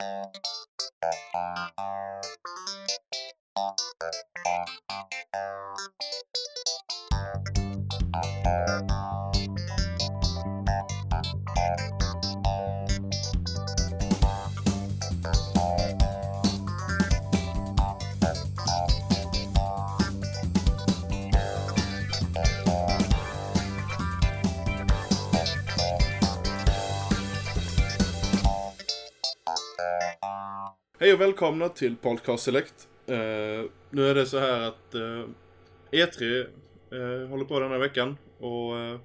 Thank you. Hej och välkomna till Podcast Select. Uh, nu är det så här att uh, E3 uh, håller på den här veckan och eh,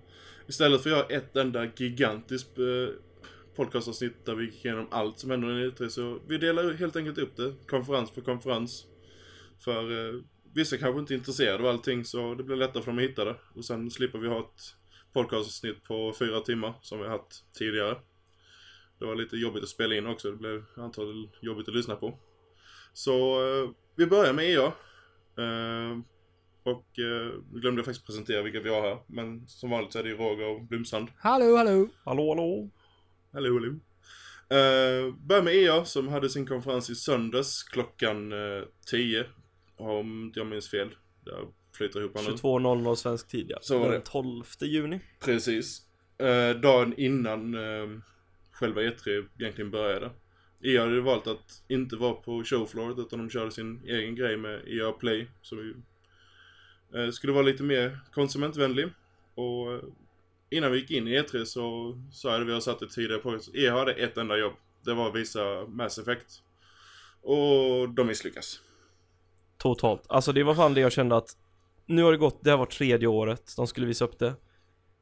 istället för att göra ett enda gigantiskt eh, podcastavsnitt där vi gick igenom allt som händer i E3 så vi delar helt enkelt upp det konferens för konferens. För vissa kanske inte är intresserade av allting så det blir lättare för dem att hitta det. Och sen slipper vi ha ett podcastavsnitt på fyra timmar som vi har haft tidigare. Det var lite jobbigt att spela in också, det blev antagligen jobbigt att lyssna på. Så eh, vi börjar med EA. Eh, och eh, vi glömde faktiskt presentera vilka vi har här. Men som vanligt så är det ju Roger och Blomsand. Hallå, hallå! Hallå, hallå! Hallå, hallå. Uh, börjar med EA som hade sin konferens i söndags klockan uh, 10. Om inte jag minns fel. Jag flyter ihop här nu. 22.00 svensk tid ja. Så var Den det. 12 juni. Precis. Eh, dagen innan eh, själva E3 egentligen började. EA hade valt att inte vara på showflooret utan de körde sin egen grej med EA Play. Som ju, eh, skulle vara lite mer konsumentvänlig. Och eh, innan vi gick in i E3 så sa jag vi har satt det tidigare på EA hade ett enda jobb. Det var att visa Mass Effect. Och de misslyckas. Totalt. Alltså det var fan det jag kände att nu har det gått, det här var tredje året de skulle visa upp det.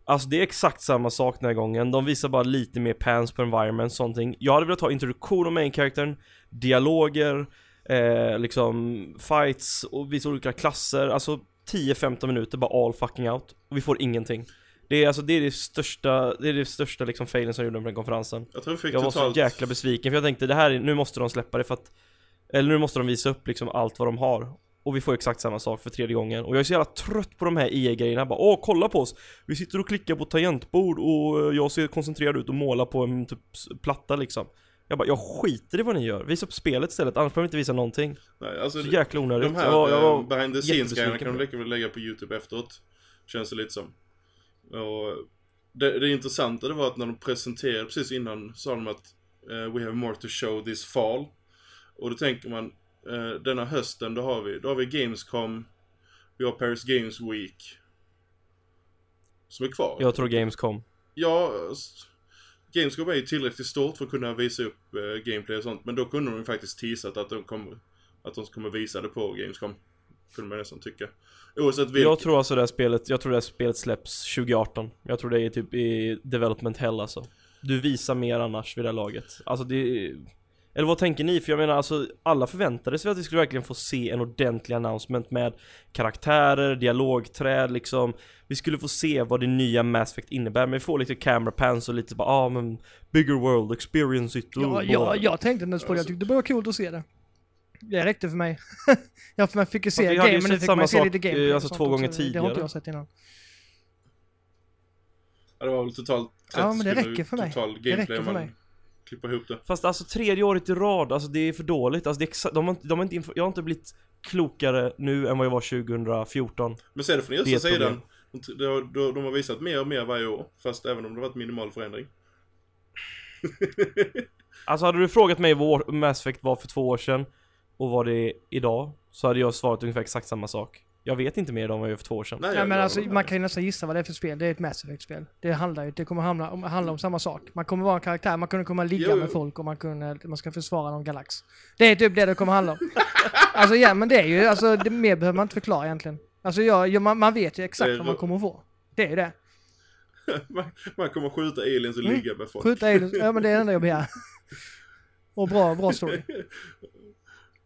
Alltså det är exakt samma sak den här gången. De visar bara lite mer pans på environment, sånt. Jag hade velat ha introduktion av main-karaktären, dialoger, eh, liksom fights och visa olika klasser. Alltså 10-15 minuter bara all fucking out. Och vi får ingenting. Det är alltså det är det största, det är det största liksom failen som jag gjorde på den konferensen. Jag tror vi fick Jag var totalt... så jäkla besviken för jag tänkte det här, är- nu måste de släppa det för att Eller nu måste de visa upp liksom allt vad de har Och vi får exakt samma sak för tredje gången Och jag är så jävla trött på de här EA-grejerna bara Åh kolla på oss! Vi sitter och klickar på tangentbord och eh, jag ser koncentrerad ut och målar på en typ platta liksom Jag bara, jag skiter i vad ni gör, visa upp spelet istället annars behöver vi inte visa någonting Nej, alltså, Så jäkla onödigt De här jag var, jag var eh, behind the scenes grejerna kan de det. lika väl lägga på YouTube efteråt. Känns det lite som. Och det, det intressanta det var att när de presenterade precis innan sa de att eh, We have more to show this fall. Och då tänker man eh, denna hösten då har vi, då har vi Gamescom, vi har Paris Games Week. Som är kvar. Jag tror Gamescom Ja, Gamescom är ju tillräckligt stort för att kunna visa upp eh, gameplay och sånt. Men då kunde de ju faktiskt teasat att de kommer, att de kommer visa det på Gamescom. Kunde man nästan tycka. Oavsett vilket. Jag tror alltså det här spelet, jag tror det här spelet släpps 2018 Jag tror det är typ i development hell alltså Du visar mer annars vid det här laget Alltså det är... Eller vad tänker ni? För jag menar alltså alla förväntade sig att vi skulle verkligen få se en ordentlig announcement med karaktärer, dialogträd liksom Vi skulle få se vad det nya Mass Effect innebär men vi får lite camera pans och lite bara ah men Bigger world, experience it Ja, bara- ja, jag tänkte ens på det, jag tyckte det var coolt att se det. Det räckte för mig. ja, för man fick ju se game, men nu fick samma man se sak, lite gameplay eh, alltså två gånger också. Det har tidigare. inte jag sett innan. Ja, det var väl totalt 30 Ja, men det räcker för mig. Total Det gameplay räcker om för man mig. Klipper ihop det. Fast alltså tredje året i rad, alltså det är för dåligt. Alltså det är exa- de har, inte- de har inte, jag har inte blivit klokare nu än vad jag var 2014. Men ser du från Det är ett. De, de, de, de har visat mer och mer varje år. Fast även om det varit minimal förändring. Alltså hade du frågat mig vad Mass Effect var för två år sedan och vad det är idag, så hade jag svarat ungefär exakt samma sak. Jag vet inte mer om vad jag gör för två år sedan. Nej, Ja, jag- men jag alltså, man kan ju nästan gissa vad det är för spel. Det är ett Mass Effect-spel. Det handlar ju, det kommer handla om, handla om samma sak. Man kommer vara en karaktär, man kommer komma ligga Jo, jo. med folk och man, kunde, man ska försvara någon galax. Det är typ det det kommer handla om. alltså ja, men det är ju, alltså det, mer behöver man inte förklara egentligen. Alltså ja, ja, man, man vet ju exakt vad man kommer att få. Det är ju det. man, man kommer skjuta aliens och Mm. ligga med folk. Skjuta aliens, ja men det är det enda jag begär. Och bra, bra story.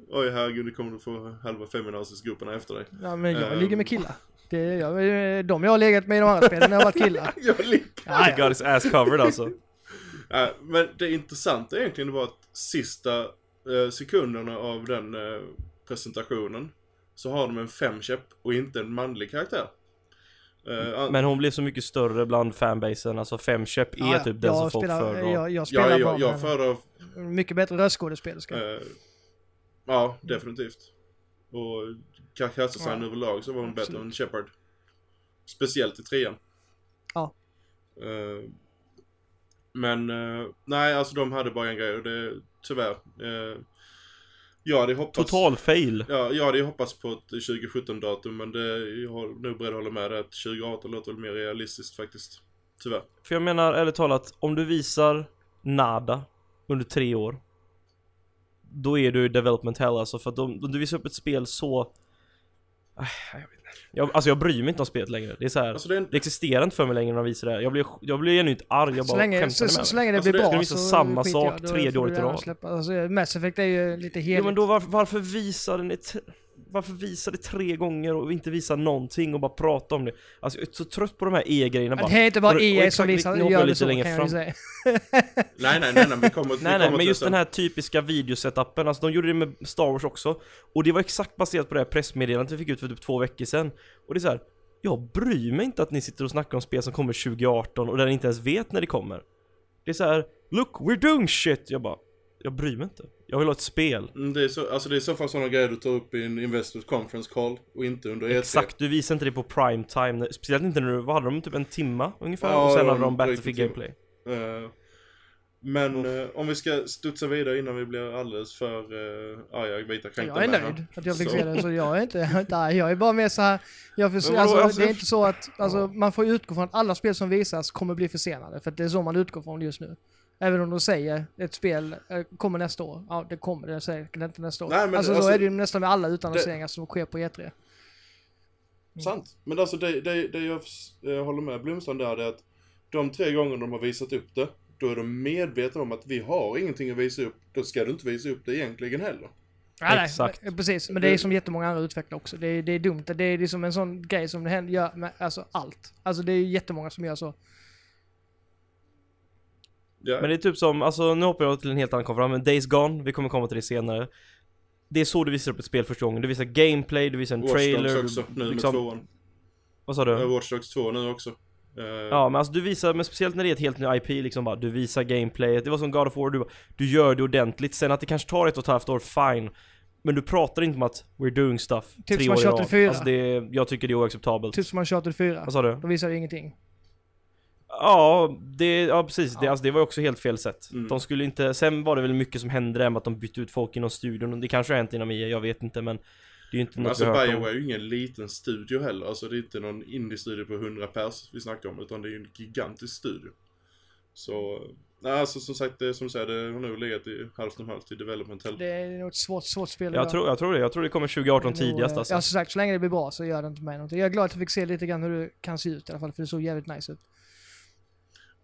Oj herregud, nu kommer du få halva feminazisgrupperna efter dig. Ja men jag Ehm. ligger med killar. Det är jag, de jag har legat med i de andra spelen har varit killar. Jag ligger. Ja, He ja. got his ass covered alltså. Ja, men det intressanta egentligen var att sista eh, sekunderna av den eh, presentationen så har de en femkäpp och inte en manlig karaktär. Eh, an- Men hon blev så mycket större bland fanbasen, alltså Femköp är Ja, ja. typ den som jag folk spelar, föredrar. jag, jag spelar ja, jag, jag med föredrar. Mycket bättre röstskådespelerska. Eh, ja, definitivt. Och karaktärsdesign Ja, överlag så var hon bättre än Shepard. Speciellt i trean. Ja. Eh, men, eh, nej alltså de hade bara en grej och det, tyvärr. Uh, jag hade hoppats... Total fail. Ja, jag hade hoppats på ett 2017-datum men det, jag har nog beredd att hålla med dig att 2018 låter väl mer realistiskt faktiskt. Tyvärr. För jag menar ärligt talat, om du visar nada under tre år Då är du development hell alltså, för att om, om du visar upp ett spel så Äh, jag vet inte. jag, Alltså jag bryr mig inte om spelet längre, det är så här. Alltså det är en, Det existerar inte för mig längre när de visar det här. Jag blir, jag blir genuint arg, jag Så bara länge, skämtar så, med så, så länge det Alltså, blir det- bra vi visa så samma jag. sak tredje året i rad? Släppa. Alltså, Mass Effect är ju lite heligt. Jo men då varför, varför visa den i t- varför visa det tre gånger och inte visa någonting och bara prata om det? Alltså jag är så trött på de här E-grejerna bara. Det är inte bara EA exakt, som visar, hoppar gör det lite så längre fram. nej nej nej nej vi kommer, vi Nej kommer nej, men just den här typiska videosetupen, alltså de gjorde det med Star Wars också. Och det var exakt baserat på det här pressmeddelandet vi fick ut för typ två veckor sedan. Och det är så här, jag bryr mig inte att ni sitter och snackar om spel som kommer 2018 och där ni inte ens vet när det kommer. Det är så här, look we're doing shit! Jag bara, jag bryr mig inte Jag vill ha ett spel Mm, Det är, så, alltså det är i så fall sådana grejer du tar upp i en Investors Conference Call och inte under E3. Exakt, du visar inte det på prime time Speciellt inte när du, vad hade de? Typ en timma ungefär? Ja, och sen de hade de Battlefield gameplay Eh, men eh, om vi ska studsa vidare innan vi blir alldeles för uh, arga, vita, kränkta Jag är nöjd att jag fick Så- se det, så jag är inte, jag är inte arg. Jag är bara mer så här, jag får, Men vadå, alltså, alltså, det är inte så att, alltså man får utgå från att alla spel som visas kommer bli försenade, för att det är så man utgår från just nu. Även om de säger ett spel eh, kommer nästa år, ja det kommer det säkert inte nästa år. Nej, men alltså, så alltså- är det ju nästan med alla utannonseringar som sker på E E3. Sant. Men alltså det, det, det jag håller med Blomstrand där, det är att de tre gånger de har visat upp det, då är de medvetna om att vi har ingenting att visa upp. Då ska du inte visa upp det egentligen heller. Nej, nej, Exakt. precis. Men det är som jättemånga andra utvecklare också. Det är, det är dumt. Det är liksom en sån grej som det händer, gör med alltså allt. Alltså det är jättemånga som gör så. Ja. Men det är typ som, alltså nu hoppar jag till en helt annan konferens, men Days Gone, vi kommer komma till det senare Det är så du visar upp ett spel första gången, du visar gameplay, du visar en Watch trailer Dogs också, nu liksom, med tvåan. Vad sa Uh, du? Watch Dogs 2 nu också. Eh, Ja men alltså du visar, men speciellt när det är ett helt nytt IP liksom bara, du visar gameplayet, det var som God of War, du, bara, du gör det ordentligt, sen att det kanske tar ett och ett halvt år, fine Men du pratar inte om att we're doing stuff Typ tre år i rad. 4. Alltså det, jag tycker det är oacceptabelt Typ som Uncharted 4. Vad sa du? Då visar ingenting. Ja, det, ja precis, Det, alltså, det var ju också helt fel sätt Mm. De skulle inte, sen var det väl mycket som hände där med att de bytte ut folk inom studion och det kanske har hänt inom EA, jag vet inte men Det är ju inte något alltså. Bioware är ju ingen liten studio heller. Alltså det är inte någon indie-studio på 100 pers vi snackar om. Utan det är ju en gigantisk studio. Så, nej alltså som sagt, det, som du säger, det har nog legat i halvt om halvt i development hell. Det är nog ett svårt, svårt spel Jag tror, jag tror det, jag tror det kommer 2018 Det nog, tidigast eh, alltså Ja som sagt, så länge det blir bra så gör det inte mig någonting. Jag är glad att jag fick se lite grann hur det kan se ut i alla fall, för det såg jävligt nice ut.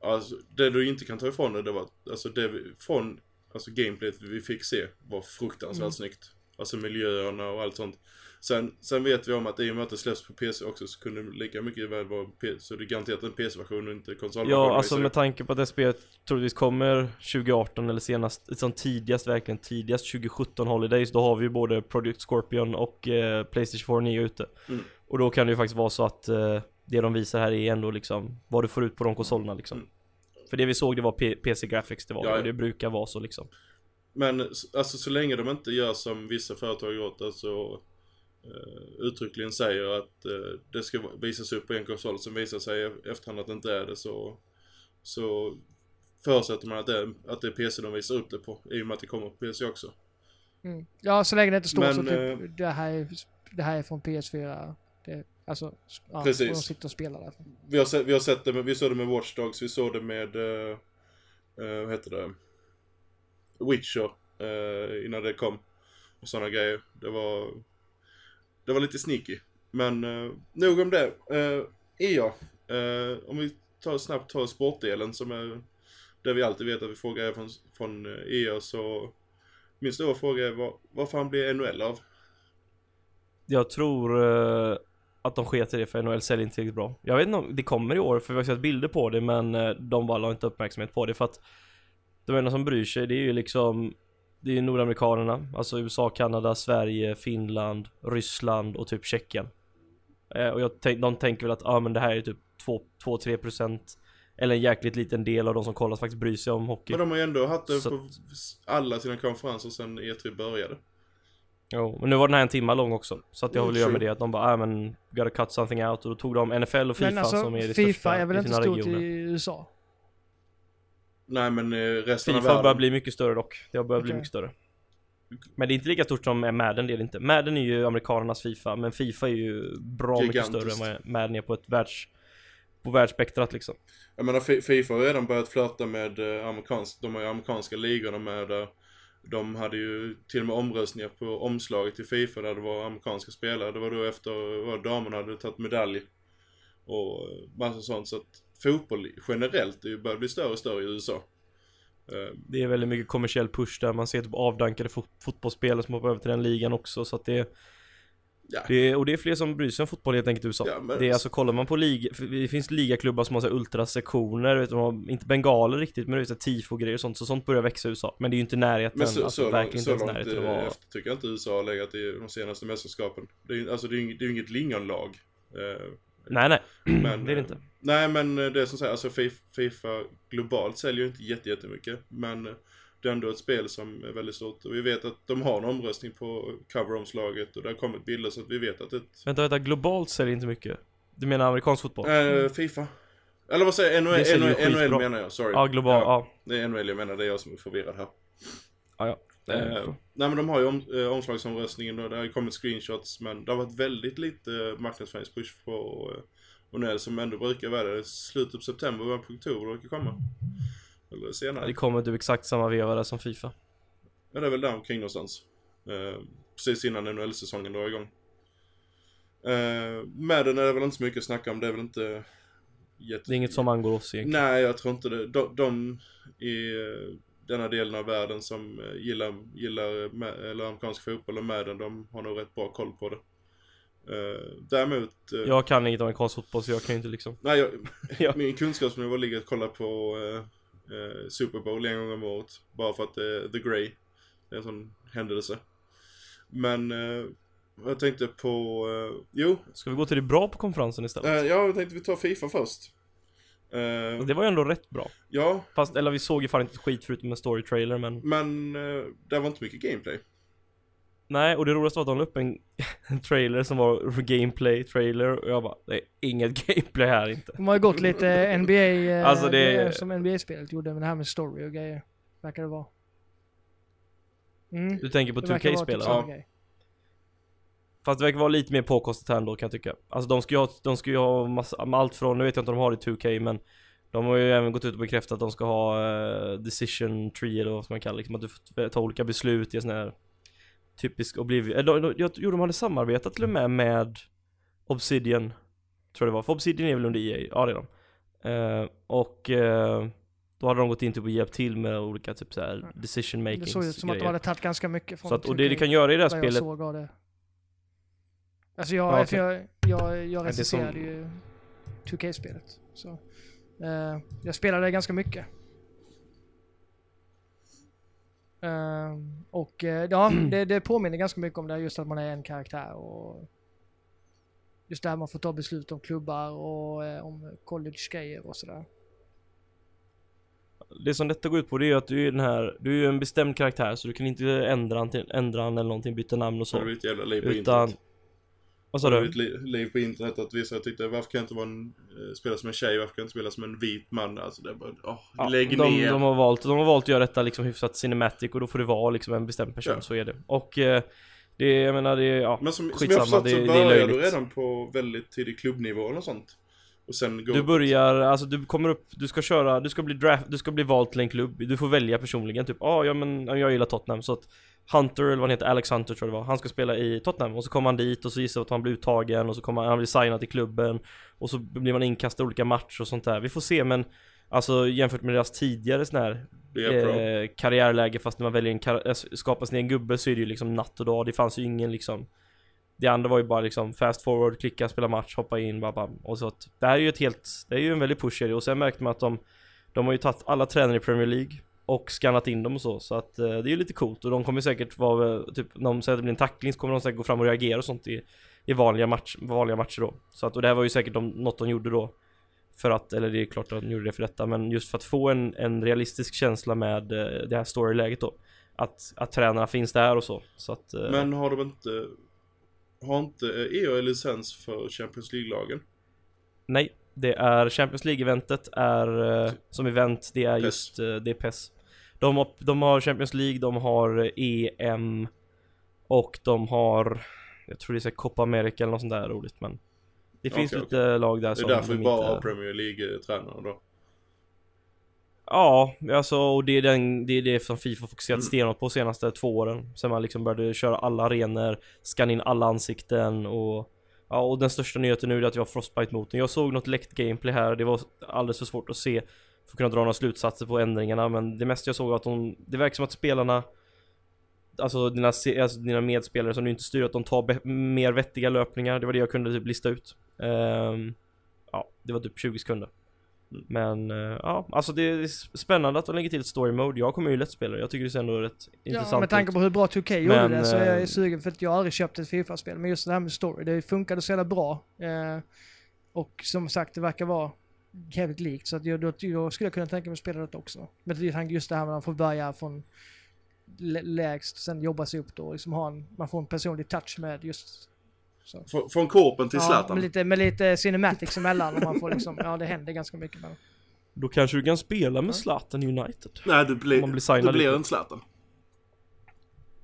Alltså, det du inte kan ta ifrån det, det var alltså det vi, från, alltså gameplayet vi fick se var fruktansvärt Mm. snyggt. Alltså miljöerna och allt sånt. Sen, sen vet vi om att i och med att det släpps på PC också så kunde det lika mycket väl vara P- så det är garanterat en PC-version och inte konsolversion. Ja, alltså med tanke på att det spelet troligtvis kommer 2018 eller senast, som tidigast verkligen tidigast 2017 Holidays, då har vi ju både Project Scorpion och eh, Playstation 4 9 ute. Mm. Och då kan det ju faktiskt vara så att eh, det de visar här är ändå liksom vad du får ut på de konsolerna liksom. Mm. För det vi såg det var P- PC Graphics det var, Ja, ja. och det brukar vara så liksom. Men alltså så länge de inte gör som vissa företag gjort, alltså uh, uttryckligen säger att eh, det ska visas upp på en konsol som visar sig i efterhand att det inte är det så, så förutsätter man att det, är, att det är PC de visar upp det på, i och med att det kommer på PC också. Mm. Ja, så länge det inte står Men, så typ, eh, det, här är, det här är från PS4. Det, alltså, ja, Precis. och de sitter och spelar där. Vi har, sett, vi har sett det med, vi såg det med Watch Dogs, vi såg det med, uh, vad heter det, Witcher, eh, innan det kom. Och sådana grejer. Det var, det var lite sneaky. Men uh, nog om det. Uh, EA, eh, om vi tar snabbt tar sportdelen som är det vi alltid vet att vi får grejer från, från EA så min stora fråga är vad, vad fan blir NHL av? Jag tror att de sket i det för NHL säljer inte tillräckligt bra. Jag vet inte om det kommer i år för vi har sett bilder på det men eh, de bara la inte uppmärksamhet på det för att de enda som bryr sig det är ju liksom Det är ju nordamerikanerna, alltså USA, Kanada, Sverige, Finland, Ryssland och typ Tjeckien. Eh, och jag tänk, de tänker väl att ja ah, men det här är typ 2-3% eller en jäkligt liten del av de som kollar som faktiskt bryr sig om hockey. Men de har ju ändå haft det på alla sina konferenser sedan E3 började. Jo, men nu var den här en timma lång också. Så att jag Mm, vill göra med det att de bara, ah, men gotta cut something out. Och då tog de NFL och FIFA alltså, som är det Fifa största är väl i inte stort regioner. i USA? Nej men eh, resten av Fifa världen. börjar bli mycket större dock. Det börjar bli Okej. mycket större. Men det är inte lika stort som Madden, det är det inte. Madden är ju amerikanernas Fifa, men Fifa är ju bra mycket Gigantiskt. större än vad Madden är på ett världs... På världsspektrat liksom. Jag menar Fi- Fifa har redan börjat flörta med eh, amerikansk, de har ju amerikanska ligorna med de hade ju till och med omröstningar på omslaget till Fifa där det var amerikanska spelare. Det var då efter vad damerna hade tagit medalj. Och massa sånt. Så att fotboll generellt är ju börjar bli större och större i USA. Eh, det är väldigt mycket kommersiell push där, man ser typ avdankade fot fotbollsspelare som hoppar över till den ligan också så att det Ja. det är, och det är fler som bryr sig om fotboll helt enkelt i USA. Ja, men- Det är alltså, kollar man på liga, det finns ligaklubbar som har så här ultrasektioner, vet de har inte bengaler riktigt men det är så här tifo och sånt, så sånt börjar växa i USA. Men det är ju inte närheten, Men så, alltså så, verkligen långt, inte så ens närheten att eh, vara... efter tycker jag inte USA har legat i de senaste mästerskapen. Det är, ju- alltså det är det är inget lingonlag. Eh, Nej nej, Men, det är det eh, inte. Nej men eh, det är som säger, alltså Fifa, globalt säljer ju inte jätte, jättemycket. Men eh, det är ändå ett spel som är väldigt stort. Och vi vet att de har en omröstning på coveromslaget och det har kommit bilder så att vi vet att ett... Vänta, vänta, globalt säljer inte mycket. Du menar amerikansk fotboll? Eh, Fifa. Eller vad säger jag? Det NHL, NHL, NHL menar jag, sorry. Ja, global, ja. Det är NHL jag menar, det är jag som är förvirrad här. ja, ja. Det Eh, nej men de har ju om, eh, omslagsomröstningen och det har ju kommit screenshots men det har varit väldigt lite eh, marknadsföringspush på eh, Onell som ändå brukar vara det. Slutet på september, början på oktober brukar komma. Eller senare. Det kommer typ exakt samma veva där som Fifa. Ja, det är väl där omkring någonstans. Eh, precis innan NHL-säsongen drar igång. Eh, Madden är det väl inte så mycket att snacka om. Det är väl inte jätte... Det är inget som angår oss egentligen. Nej, jag tror inte det. De, de i eh, denna delen av världen som eh, gillar, gillar ma- eller amerikansk fotboll och Madden, de har nog rätt bra koll på det. Eh, däremot... eh, Jag kan inget amerikansk fotboll så jag kan ju inte liksom. Nej, jag, Ja. min kunskapsnivå ligger att kolla på eh, eh, Super Bowl en gång om året. Bara för att det är The Grey. Det är en sån händelse. Men eh, jag tänkte på... Eh, jo, Ska vi gå till det bra på konferensen istället? eh, ja, jag tänkte vi tar Fifa först. Eh, Det var ju ändå rätt bra. ja, Fast, eller vi såg ju fan inte skit förutom en story trailer men men eh, det var inte mycket gameplay. Nej, och det roligaste var att de la upp en, en trailer som var gameplay trailer och jag bara, det är inget gameplay här inte. De har ju gått lite NBA, eh, Alltså, det det som NBA-spelet gjorde med det här med story och grejer. Verkar det vara. Mm. Du tänker på det verkar vara typ 2K-spelare? samma Ja. grej. Fast det verkar vara lite mer påkostat här ändå kan jag tycka. Alltså de ska ju ha, de ska ju ha massa, allt från, nu vet jag inte om de har det i 2K men de har ju även gått ut och bekräftat att de ska ha eh, decision tree eller vad man kallar liksom, att du får ta olika beslut i sån här typisk Oblivion, de, jag tror de hade samarbetat till och med med Obsidian Tror jag det var, för Obsidian är väl under EA, ja det är de eh, Och eh, då hade de gått in typ och hjälpt till med olika typ såhär decision Det making såg ut som att de hade tagit ganska mycket från Så att, och det 2K, du kan göra i det här vad jag spelet såg av det. Alltså jag, Ja, för jag, jag, jag det är som- recenserade ju 2K-spelet. Så eh, jag spelade ganska mycket. Eh, och eh, ja, det, det påminner ganska mycket om det här just att man är en karaktär och just där man får ta beslut om klubbar och eh, om college-grejer och sådär. Det som detta går ut på det är att du är den här, du är ju en bestämd karaktär så du kan inte ändra han, till, ändra han eller någonting, byta namn och Så så. du ett jävla liv på Utan, internet. Vad sa du li- liv på internet att vissa tyckte varför kan jag inte vara en, eh, spela som en tjej, varför kan jag inte spela som en vit man? Alltså det är bara, åh, Ja, lägg de, ner. de, har valt, de har valt att göra detta liksom hyfsat cinematic och då får det vara liksom en bestämd person, Ja. så är det. Och eh, det, jag menar det, ja. Men som, som jag skitsamma, förstått det- så börjar du redan på väldigt tidig klubbnivå eller sånt. Och sen går Du börjar, alltså du kommer upp, du ska köra, du ska bli draft, du ska bli vald till en klubb, du får välja personligen typ, ah, ja men ja, jag gillar Tottenham så att Hunter, eller vad han heter, Alex Hunter tror jag det var, han ska spela i Tottenham. Och så kommer han dit och så gissar att han blir uttagen och så kommer han, han blir signad till klubben. Och så blir man inkastad i olika matcher och sånt där. Vi får se men Alltså jämfört med deras tidigare sån här eh, karriärläge fast när man väljer en kar- äh, skapa sin egen gubbe så är det ju liksom natt och dag, det fanns ju ingen liksom Det andra var ju bara liksom fast forward, klicka, spela match, hoppa in, bam, bam. och så att Det här är ju ett helt, det är ju en väldigt push i det och sen märkte man att de De har ju tagit alla tränare i Premier League och skannat in dem och så, så att eh, det är ju lite coolt och de kommer säkert vara, typ, när de säger att det blir en tackling så kommer de säkert gå fram och reagera och sånt i i vanliga, match, vanliga matcher då. Så att, och det här var ju säkert de, något de gjorde då. För att, eller det är klart att de gjorde det för detta, men just för att få en, en realistisk känsla med eh, det här storyläget då. Att, att tränarna finns där och så. så att, eh, Men har de inte... Har inte EA licens för Champions League-lagen? Nej, det är Champions League-eventet är eh, som event, det är PES. just eh, det är PES. De har, de har Champions League, de har EM och de har, jag tror det är Copa America eller något sånt där roligt men det finns Okej, lite lag där Det är som därför vi bara inte- har Premier League-tränare då. Ja, alltså och det är, den, det är det som Fifa fokuserat Mm. stenhårt på senaste två åren. Sen man liksom började köra alla arenor, scanna in alla ansikten och Ja och den största nyheten nu är att vi har Frostbite-motorn. Jag såg något läckt gameplay här, det var alldeles för svårt att se för att kunna dra några slutsatser på ändringarna men det mesta jag såg var att de, det verkar som att spelarna Alltså dina, alltså dina medspelare som du inte styr, att de tar mer vettiga löpningar, det var det jag kunde typ lista ut. Um, Ja, det var typ 20 sekunder. Men eh, ja, alltså det är spännande att de lägger till story mode. Jag kommer ju lätt spela jag tycker det ser ändå rätt intressant Ja, med tanke ut. på hur bra 2K gjorde Men, det så är jag eh, sugen för att jag har aldrig köpt ett FIFA-spel. Men just det här med story, det funkade så jävla bra. Eh, och som sagt, det verkar vara jävligt likt. Så att jag, då, då skulle jag kunna tänka mig att spela det också. Men just det här med att man får börja från lä- lägst, sen jobba sig upp då. Liksom ha en, man får en personlig touch med just så. Från, från Korpen till Ja, Zlatan. med lite, med lite cinematics emellan och man får liksom, ja det händer ganska mycket med Då kanske du kan spela med Zlatan United. Nej, du, blir, blir du blir en Zlatan.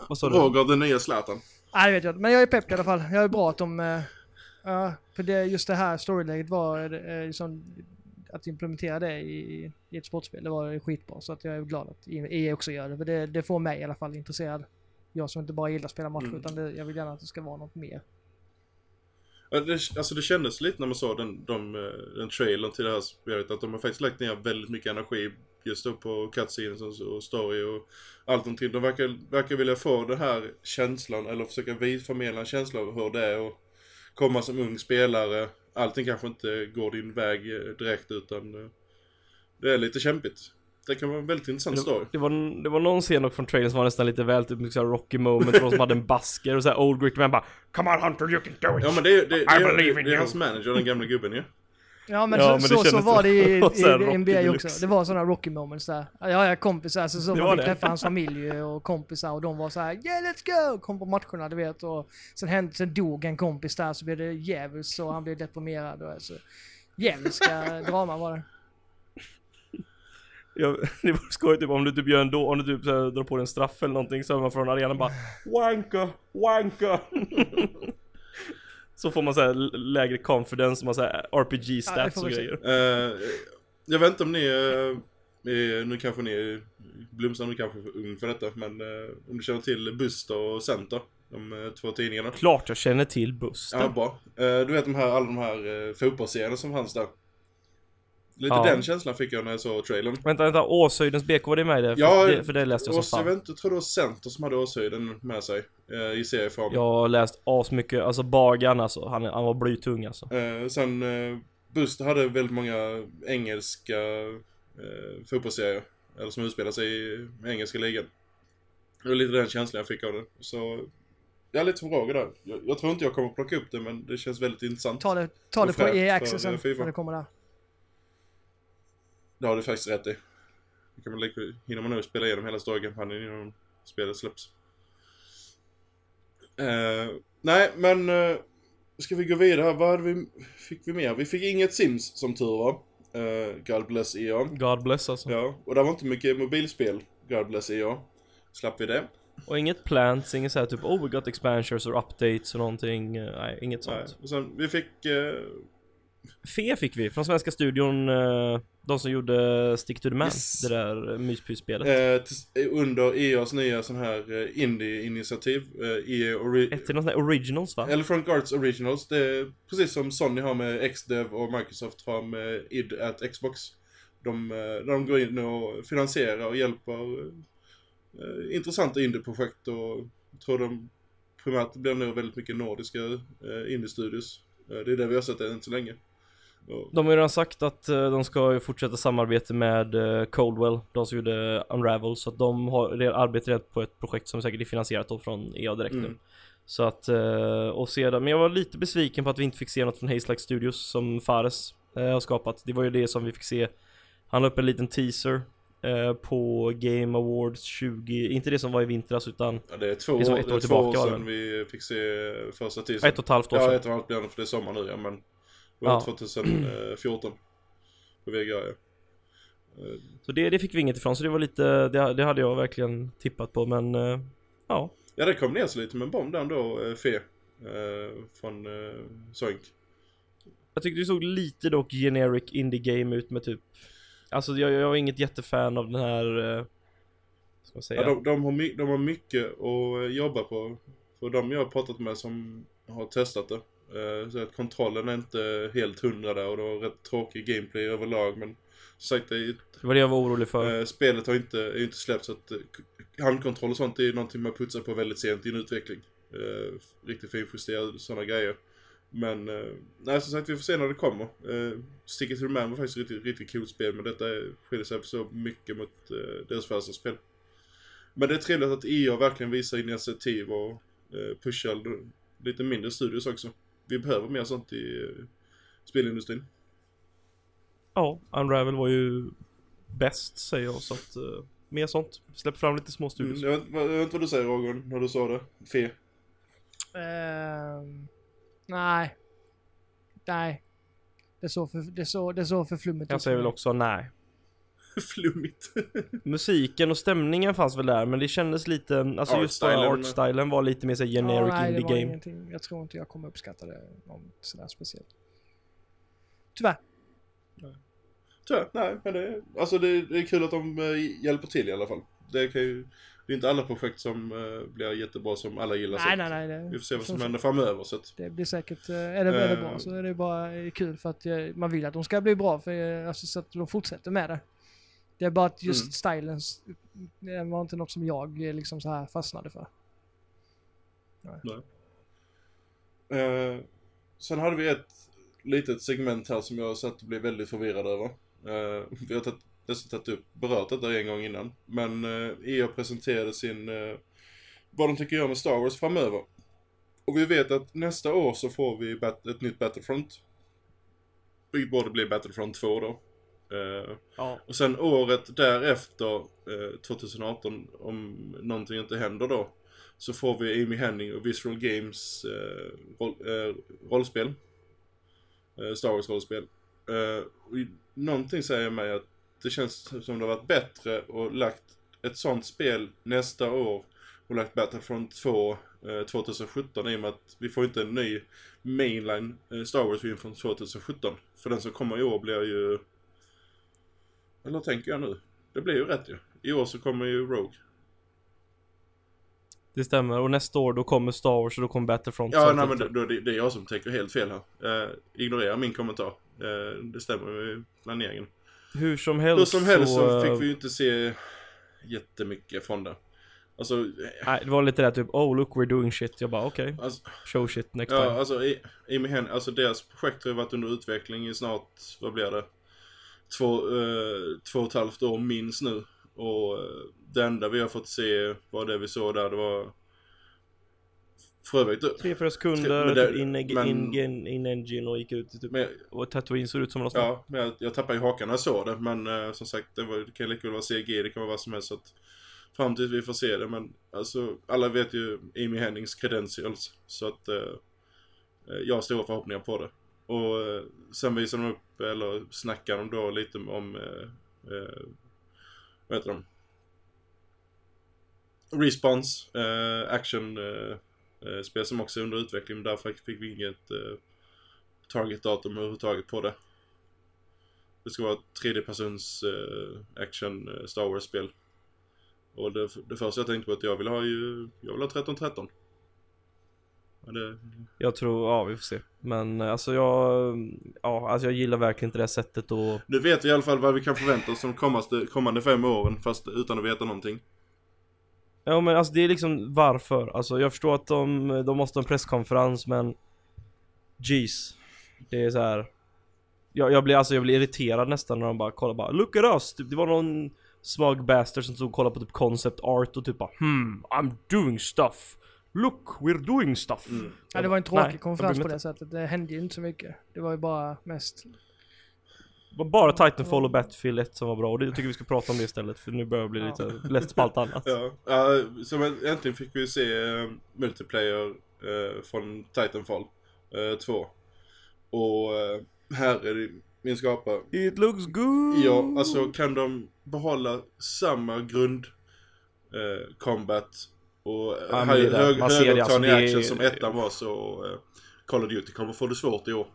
Vad sa du? Roger, den nya Zlatan. Nej, det vet jag inte. Men jag är pepp i alla fall. Jag är bra att de... eh, Ja, för det, just det här storyläget var eh, liksom, att implementera det i, i ett sportspel. Det var skitbra. Så att jag är glad att EA också gör det. För det, det får mig i alla fall intresserad. Jag som inte bara gillar att spela matcher Mm. utan det, jag vill gärna att det ska vara något mer. Det, alltså det kändes lite när man såg den, de, den trailern till det här spelet att de har faktiskt lagt ner väldigt mycket energi just då på cutscenes och och story och allt omkring. De verkar, verkar vilja få den här känslan eller försöka förmedla en känsla av hur det är att komma som ung spelare. Allting kanske inte går din väg eh, direkt utan eh, det är lite kämpigt. Det kan vara en väldigt intressant story. Det var, det var någon scen dock från trailern som var nästan lite väl typ så här Rocky moment, någon som hade en basker och så här old gritty man bara Come on Hunter you can do it! Ja men det, är- det, det, I det, believe det, in det är hans manager, den gamla gubben ju. Ja men Ja, så, men så, så var det i, i, NBA också. Det var sådana Rocky moments där. Ja, jag är kompisar så, så Det man fick träffa hans familj och kompisar och de var så här yeah let's go! Kom på matcherna du vet och sen, hände, sen dog en kompis där så blev det djävulskt och han blev deprimerad och så. Djävulska drama var det. Ja, det var skoj typ om du typ gör en då, om du typ så här, drar på dig en straff eller någonting så hör man från arenan bara Wanka, wanka Så får man så här lägre confidence, man så här RPG Ja, stats får och grejer Eh, jag vet inte om ni är, nu kanske ni är, Blomstrand är kanske för ung för detta, men eh, om du känner till Buster och Center, de två tidningarna. Klart jag känner till Buster Ja, bra. Du vet de här, alla de här fotbollsscenerna som fanns där. Lite Ja. den känslan fick jag när jag såg trailern. Vänta, vänta, Åshöjdens BK var det med i det? För, Ja, det, för det läste jag Och som jag fan vet inte, jag tror det var Center som hade Åshöjden med sig eh, i serieform. Jag har läst asmycket, alltså Bagan alltså, han, han var blytung alltså Eh, sen eh, Buster hade väldigt många engelska eh, fotbollsserier. Eller som utspelar sig i engelska ligan. Det var lite den känslan jag fick av det. Så jag är lite för Roger där. Jag, jag tror inte jag kommer plocka upp det men det känns väldigt intressant. Ta det, ta det på EA för, Access sen när det kommer där. Det har du faktiskt rätt i. Det kan man, lika- hinner man nog spela igenom hela storykampanjen innan spelet släpps. Eh, nej men eh, ska vi gå vidare? Vad hade vi, fick vi mer? Vi fick inget Sims som tur var. Uh, God bless EA. God bless alltså Ja, och det var inte mycket mobilspel. God bless EA. Slapp vi det. Och inget plants, inget såhär typ oh we got expansions or updates och någonting, nej inget Nej. sånt Och sen, vi fick... eh, Fe fick vi från svenska studion, eh, de som gjorde Stick to the Man, Yes. det där eh, myspyspelet eh, till- under EAs nya sån här eh, indie-initiativ. Eh, EA Ori- Ett till någon sån här originals va? Electronic Arts Originals. Det är precis som Sony har med XDev och Microsoft har med id at Xbox. De, eh, de går in och finansierar och hjälper eh, intressanta indie-projekt och tror de primärt blir nog väldigt mycket nordiska eh, indie-studios. Eh, det är det vi har sett än så länge. De har ju redan sagt att eh, de ska fortsätta samarbete med eh, Coldwell, de som gjorde Unravel, så att de har arbetar redan på ett projekt som säkert är finansierat då från EA direkt nu. Mm. Så att, eh, och sedan, men jag var lite besviken på att vi inte fick se något från Like Studios som Fares har skapat. Det var ju det som vi fick se. Han la upp en liten teaser på Game Awards 20, inte det som var i vintras utan Ja, det är två, Det som år, ett det år är två tillbaka, år sedan det. vi fick se första teasern. ett och ett halvt år Ja, sedan. ett och ett halvt blir det för det är sommar nu ja, men det var Ja. 2014. På VGA ja. Eh, Så det, det fick vi inget ifrån, så det var lite, det, det hade jag verkligen tippat på men eh, ja. Ja, det kom ner sig lite med en bomb där ändå, eh, Fe. Från Zoink. Jag tyckte det såg lite dock generic indie game ut med typ Alltså jag, jag är inget jättefan av den här Ska man säga Ja, de, de, har de har mycket att jobba på. För de jag har pratat med som har testat det. Eh, så att kontrollen är inte helt hundra där och det var rätt tråkig gameplay överlag. Men som sagt, det är, Det var det jag var orolig för eh, spelet har inte, är inte släppt så att eh, handkontroll och sånt är någonting man putsar på väldigt sent i en utveckling. Riktigt finjusterade sådana grejer. Men, eh, nej som sagt vi får se när det kommer. Eh, Stick It To The Man var faktiskt ett riktigt, riktigt coolt spel men detta skiljer sig så mycket mot eh, deras första spel. Men det är trevligt att EA verkligen visar initiativ och eh, pushar lite mindre studios också. Vi behöver mer sånt i eh, spelindustrin. Ja, Unravel var ju bäst säger jag så att eh, Mer sånt, släpp fram lite små Mm, studios jag, vet, jag vet inte vad du säger Roger när du sa det. Fe. Ehm, nej. Nej. Det såg för, det såg, det såg för flummigt Jag säger väl också nej Flummigt. Musiken och stämningen fanns väl där men det kändes lite, alltså just bara Artstylen. var lite mer så här generic ja, nej, det indie var game ingenting. Jag tror inte jag kommer uppskatta det någon sådär speciellt. Tyvärr. Tyvärr, nej men det, alltså det, det är kul att de eh, hjälper till i alla fall. Det kan ju, det är inte alla projekt som eh, blir jättebra som alla gillar. så Nej, nej, nej. Det, Vi får se vad som som- händer framöver så att, Det blir säkert, eh, är det väldigt Eh. bra så är det bara kul för att man vill att de ska bli bra för alltså, så att de fortsätter med det. Det är bara att just Mm. stylen, s- det var inte något som jag eh, liksom så här fastnade för. Eh, sen hade vi ett litet segment här som jag satt och blev väldigt förvirrad över. Eh, vi har tagit, nästan tagit upp, berört detta en gång innan. Men eh, EA presenterade sin, eh, vad de tycker göra med Star Wars framöver. Och vi vet att nästa år så får vi ett nytt Battlefront. Vilket borde bli Battlefront 2 då. Eh, Ja, och sen året därefter, eh, 2018, om någonting inte händer då, så får vi Amy Henning och Visual Games eh, roll, eh, rollspel. Eh, Star Wars rollspel. Eh, och i- någonting säger mig att det känns som det har varit bättre och lagt ett sånt spel nästa år och lagt Battlefront 2 eh, 2017 i och med att vi får inte en ny mainline eh, Star Wars-film från 2017. För den som kommer i år blir ju eller tänker jag nu? Det blir ju rätt ju. I år så kommer ju Rogue. det stämmer och nästa år då kommer Star Wars och då kommer Battlefront Ja, nej men då, det, det är jag som tänker helt fel här. Eh, ignorera min kommentar. Eh, det stämmer med planeringen. Hur som Hur helst som helst så eh, fick vi ju inte se jättemycket från det. Alltså, eh, Nej, det var lite där typ oh look we're doing shit. Jag bara okej, alltså, show shit next ja, time. alltså, i, i alltså deras projekt har ju varit under utveckling i snart, vad blir det? Två, eh, två och ett halvt år minst nu. Och eh, det enda vi har fått se var det vi såg där, det var för övrigt, Tre, fyra sekunder, det- typ in, men- in, in, in engine och gick ut typ men, Och Tatooine såg ut som något. Ja, men jag, jag tappade ju hakan när jag såg det. Men eh, som sagt, det, var, det kan lika väl vara CG, det kan vara vad som helst. Så att, fram tills vi får se det. Men alltså, alla vet ju Amy Hennings credentials. Så att eh, eh, jag har stora förhoppningar på det. Och eh, sen visar de upp, eller snackar de då lite om, eh, eh, vad heter de? Response, eh, action eh, eh, spel som också är under utveckling. Men därför fick vi inget eh, target-datum överhuvudtaget på det. Det ska vara ett tredjepersons eh, action eh, Star Wars-spel. Och det, det första jag tänkte på att jag vill ha ju, jag vill ha 1313. Det, Jag tror, ja vi får se. Men eh, alltså jag, ja alltså jag gillar verkligen inte det här sättet och nu vet vi i alla fall vad vi kan förvänta oss de kommande, kommande fem åren fast utan att veta någonting. Ja men alltså det är liksom varför. Alltså jag förstår att de, de måste ha en presskonferens men Jeez. Det är så här. Jag, jag blir alltså jag blir irriterad nästan när de bara kollar bara Look at us! Typ, det var någon smug bastard som stod och kollade på typ concept art och typ bara Hmm, I'm doing stuff! Look, we're doing stuff. Mm. Ja, det var en Nej, tråkig jag konferens på det sättet. Det hände ju inte så mycket. Det var ju bara mest... Det var bara Titanfall och Battlefield 1 som var bra och det, jag tycker vi ska prata om det istället för nu börjar det bli Ja. lite lätt på allt annat. Ja, ja så äntligen fick vi se uh, multiplayer eh, från Titanfall uh, 2. Och uh, här är det min skapare. It looks good! Ja, alltså kan de behålla samma grund eh, combat och Ja, hög, det det. hög, det, högoktanig alltså, det är- action som ettan var så eh, Call of Duty kommer få det svårt i år.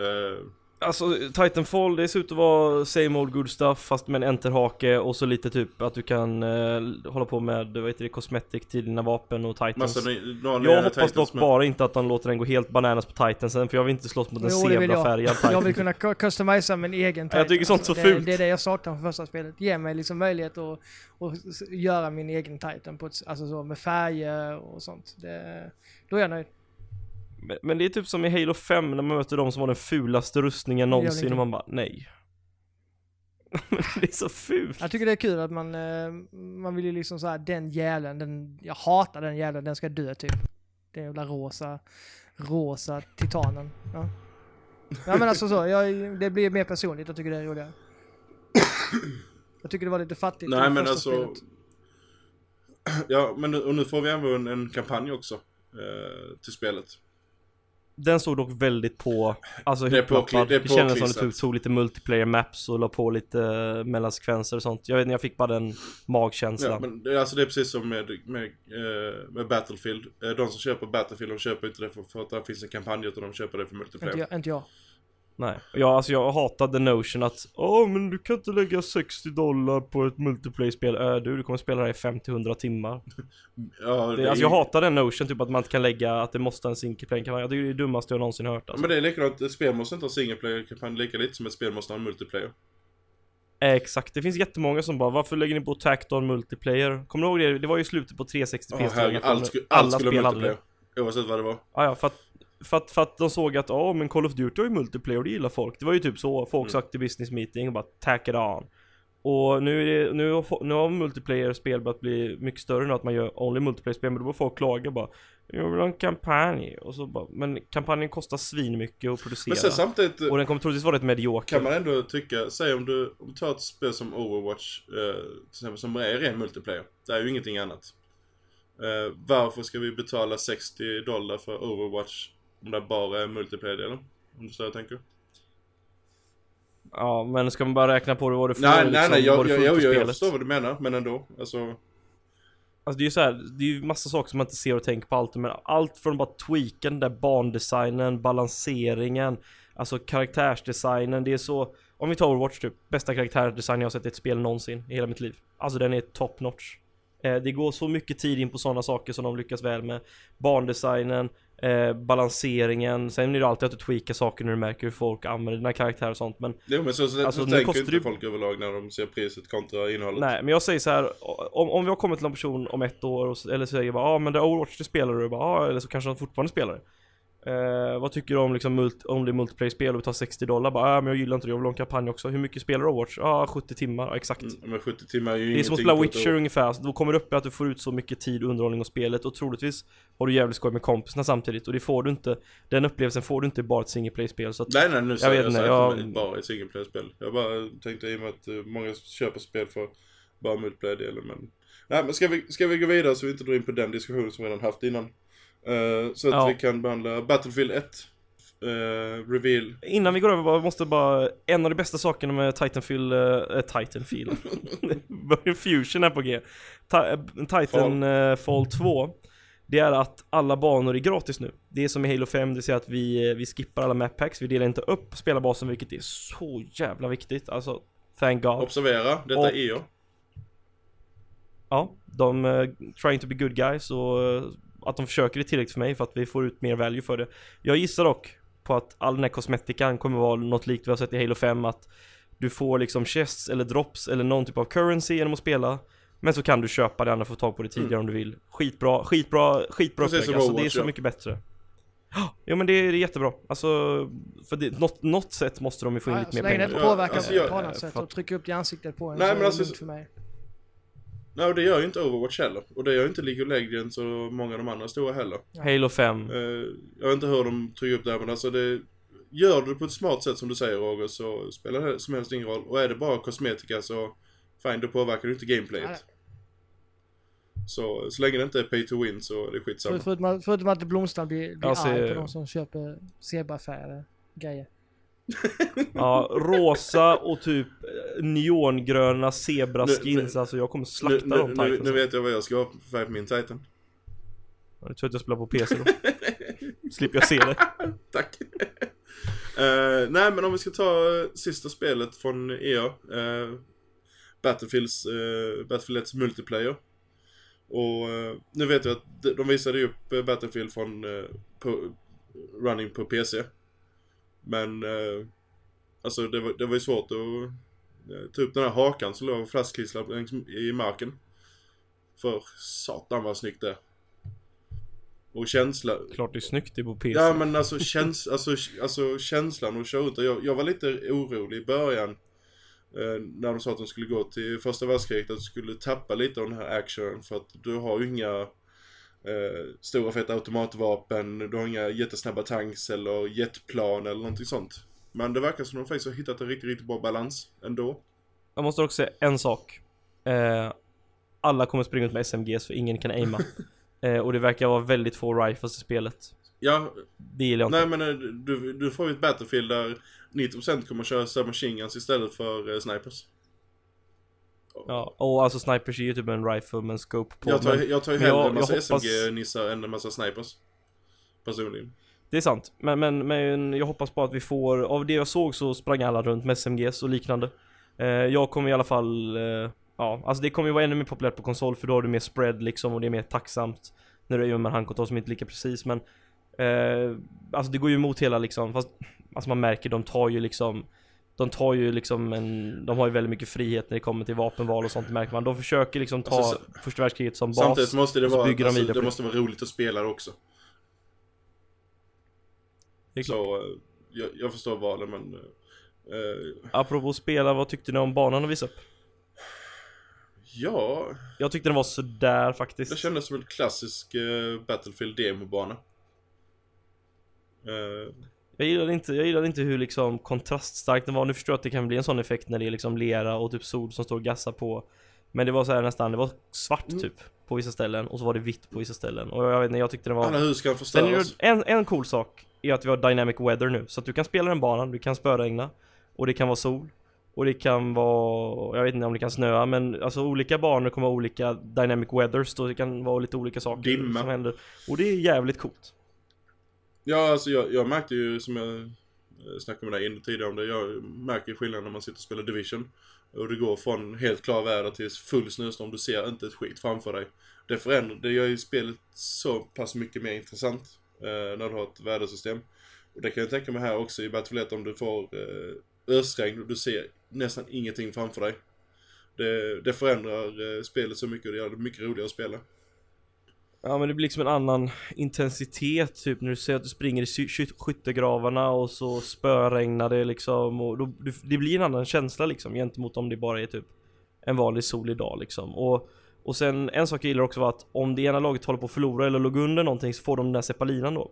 Eh, Alltså Titanfall, det ser ut att vara same old good stuff fast med en enterhake och så lite typ att du kan eh, hålla på med, vad heter det, cosmetic till dina vapen och Titans. massa jag hoppas Titans dock med- bara inte att de låter den gå helt bananas på Titansen för jag vill inte slåss mot en det vill jag. zebrafärgad Jag Titan. vill kunna cu- customisa min egen Ja, jag tycker Titan. sånt så det, fult. Det är det jag saknar från första spelet. Ge mig liksom möjlighet att, att göra min egen Titan på ett, alltså så med färger och sånt. Det, då är jag nöjd. Men, men det är typ som i Halo 5 när man möter de som har den fulaste rustningen någonsin och man bara nej. Det är så fult. Jag tycker det är kul att man, eh, man vill ju liksom så här, den jäveln, den, jag hatar den jäveln, den ska dö typ. Den jävla rosa, rosa titanen. Ja. ja men alltså så, jag, det blir mer personligt, jag tycker det är roligare. Jag tycker det var lite fattigt Nej men alltså. spelet. Ja men nu, och nu får vi även en, en kampanj också. Eh, till spelet. Den stod dock väldigt på, alltså Det på- det är Det, kändes som det tog, tog lite multiplayer maps och la på lite eh, mellansekvenser och sånt. Jag vet inte, jag fick bara den Ja, magkänslan. men det, alltså det är precis som med, med, eh, med Battlefield. Eh, de som köper Battlefield de köper inte det för, för att det finns en kampanj utan de köper det för multiplayer. Inte jag. Inte jag. Nej, ja, alltså jag hatade notion att Åh men du kan inte lägga 60 dollar på ett multiplayer-spel. Äh, du, du kommer spela det här i 50-100 timmar. Ja, Det, är alltså jag hatar den notion, typ att man inte kan lägga, att det måste ha en single player kampanj Jag det är det dummaste jag någonsin hört alltså. men det är likadant, ett spel måste inte ha single player-kampanj lika lite som ett spel måste ha en multiplayer. Eh, Exakt, det finns jättemånga som bara Varför lägger ni på Tacton multiplayer? Kommer du ihåg det? Det var ju slutet på 360 Oh, PS herregud, allt, sku, allt skulle ha spel hade multiplayer. Oavsett vad det var. Ja, ja, för att, för att, för att de såg att ja men Call of Duty har ju multiplayer och det gillar folk. Det var ju typ så, folk Mm. sökte business meeting och bara tack it on. Och nu är det, nu har, nu har multiplayer-spel börjat bli mycket större nu att man gör only multiplayer-spel men då börjar folk klaga bara Jag vill ha en kampanj och så bara, men kampanjen kostar svin mycket att producera. Men sen samtidigt och den kommer troligtvis vara rätt medioker. kan man ändå tycka, säg om du, om du tar ett spel som Overwatch, eh, till exempel, som är ren multiplayer. Det är ju ingenting annat. Eh, varför ska vi betala 60 dollar för Overwatch om det bara är multiplayer-delen? Om du förstår vad jag tänker? Ja men ska man bara räkna på det vad du får Nej, liksom, nej, nej, jag, jag, jag, jag, förstår vad du menar, men ändå. Alltså, Alltså det är ju så här, det är ju massa saker som man inte ser och tänker på allt men allt från bara tweaka den där bandesignen, balanseringen, alltså karaktärsdesignen, det är så Om vi tar Overwatch typ, bästa karaktärsdesign jag har sett i ett spel någonsin i hela mitt liv. Alltså den är top notch. Eh, det går så mycket tid in på sådana saker som de lyckas väl med. Bandesignen, eh, balanseringen, sen är det alltid att du tweakar saker när du märker hur folk använder dina karaktärer och sånt men jo men så, så, Alltså, så tänker inte ju- folk överlag när de ser priset kontra innehållet. Nej, men jag säger så här, om, om vi har kommit till en person om ett år och, eller säger jag bara ja ah, men det är Overwatch det spelar du, bara, ah, eller så kanske de fortfarande spelar det. Eh, vad tycker du om liksom multi, om det multiplayer-spel och vi tar 60 dollar? Bara, ah, men jag gillar inte det, jag vill ha en kampanj också. Hur mycket spelar du Overwatch? Ja, ah, 70 timmar, ja, exakt. Mm, men 70 timmar är ju Det är som att spela Witcher ungefär, så då kommer det upp i att du får ut så mycket tid och underhållning och spelet och troligtvis har du jävligt skoj med kompisarna samtidigt och det får du inte, den upplevelsen får du inte bara ett single play-spel så att Nej nej nu säger jag, jag, jag- jag... bara ett single player-spel. Jag bara tänkte i och med att eh, många köper spel för bara multiplayer-delen men... Nej men ska vi, ska vi gå vidare så vi inte drar in på den diskussionen som vi redan haft innan. Eh, så att Ja. vi kan behandla Battlefield 1. eh, reveal. Innan vi går över, måste bara, en av de bästa sakerna med Titanfall, äh, Titanfall, Börjar Fusion är på G, Ta, Titanfall 2 Det är att alla banor är gratis nu Det är som i Halo 5, det vill säga att vi, vi skippar alla map packs, vi delar inte upp spelarbasen vilket är så jävla viktigt Alltså, thank God Observera, detta Och- är EO. Ja, de uh, trying to be good guys och att de försöker det tillräckligt för mig för att vi får ut mer value för det. Jag gissar dock på att all den här kosmetikan kommer vara något likt vi har sett i Halo 5 att du får liksom chests eller drops eller någon typ av currency genom att spela men så kan du köpa det andra få tag på det tidigare om du vill. Skitbra, skitbra, skitbra Precis upplägg. Alltså det är så ja. mycket bättre. Ja men det är, jättebra. Alltså, för det, något, något sätt måste de ju få in Ja, lite så mer länge det pengar. inte Ja, påverkar alltså jag- på annat sätt för- och trycker upp det i ansiktet på en Nej, så men är det alltså- lugnt för mig. Nej, och det gör ju inte Overwatch heller. Och det gör ju inte League of Legends och många av de andra stora heller. Halo 5. Eh, jag vet inte hur de tog upp det här, men alltså det... Gör du det på ett smart sätt som du säger Roger, så spelar det som helst ingen roll. Och är det bara kosmetika så... Fine, då påverkar det inte gameplayet. Nej. Så, så länge det inte är pay to win så är det skitsamma. För, förutom, att- förutom att Blomstrand blir, blir ser- arg på de som köper zebrafärgade grejer. Ja, rosa och typ eh, neongröna zebraskins. Nu- Alltså jag kommer Nu, slakta nu, de nu, titansen. nu vet jag vad jag ska ha för färg på min Titan. Jag tror att jag spelar på PC då. Slipper jag se det. Tack. Eh, nej men om vi ska ta eh, sista spelet från EA. Uh, Battlefields, uh, Battlefield 1 multiplayer. Och nu vet jag att de- de visade upp Battlefield från på, running på PC. Men uh, alltså det var, det var ju svårt att uh, ta upp den här hakan som låg flaskklistrad längs i marken. För satan vad snyggt det. Och känsla, Klart det är snyggt på PC. Ja men alltså, käns alltså, alltså känslan att köra ut jag, jag var lite orolig i början. Eh, när de sa att de skulle gå till första världskriget, att du skulle tappa lite av den här actionen för att du har ju inga eh, stora feta automatvapen, du har inga jättesnabba tanks eller jetplan eller någonting sånt. Men det verkar som att de faktiskt har hittat en riktigt, riktigt bra balans ändå. Jag måste också säga en sak. Eh, alla kommer springa ut med SMGs för ingen kan aima. eh, och det verkar vara väldigt få rifles i spelet. Ja, Det gillar jag inte. nej men eh, du, du får ju ett Battlefield där 90% kommer köra submachine guns istället för eh, snipers. Ja, och alltså snipers är ju typ en rifle med en scope på. Jag tar, men jag tar ju hellre en massa hoppas- SMG-nissar än en massa snipers. Personligen. det är sant. Men, men, men jag hoppas på att vi får, av det jag såg så sprang alla runt med SMGs och liknande. Eh, jag kommer i alla fall, eh, ja, alltså det kommer ju vara ännu mer populärt på konsol för då har du mer spread liksom och det är mer tacksamt. När du är med handkontroll som inte är lika precis men eh, Alltså det går ju emot hela liksom, fast Alltså man märker de tar ju liksom De tar ju liksom en, de har ju väldigt mycket frihet när det kommer till vapenval och sånt märker man. De försöker liksom ta Alltså, första världskriget som bas. Samtidigt måste det vara, de alltså, det måste vara roligt att spela också. Det. Så, eh, jag, jag förstår valen men... eh, Apropå spela, vad tyckte ni om banan att visa upp? ja, Jag tyckte den var sådär faktiskt. det kändes som en klassisk uh, Battlefield demobana. Uh, Jag gillade inte, jag gillade inte hur liksom kontraststark den var. Nu förstår jag att det kan bli en sån effekt när det är liksom lera och typ sol som står och gassar på. Men det var så här nästan, det var svart Mm. typ på vissa ställen och så var det vitt på vissa ställen. Och jag vet inte, jag tyckte den var... alla hus kan förstöras. en, en cool sak är att vi har dynamic weather nu. Så att du kan spela den banan, du kan spöregna. Och det kan vara sol. Och det kan vara, jag vet inte om det kan snöa men alltså olika banor kommer ha olika dynamic weathers då det kan vara lite olika saker Dimma. som händer. Och det är jävligt coolt. Ja, alltså jag, jag märkte ju som jag eh, snackade med dig tidigare om det. Jag märker skillnad när man sitter och spelar Division. Och det går från helt klar väder till full snöstorm. Du ser inte ett skit framför dig. Det förändrar, det gör ju spelet så pass mycket mer intressant. Eh, när du har ett vädersystem. Och det kan jag tänka mig här också i Battlefield 1 om du får eh, ösregn och du ser nästan ingenting framför dig. Det, det förändrar eh, spelet så mycket och det gör det mycket roligare att spela. Ja men det blir liksom en annan intensitet typ när du ser att du springer i sky- sky- skyttegravarna och så spöregnar det liksom och då, du- det blir en annan känsla liksom gentemot om det bara är typ en vanlig solig dag liksom. Och och sen en sak jag gillar också var att om det ena laget håller på att förlora eller låg under någonting så får de den där zeppelinan då.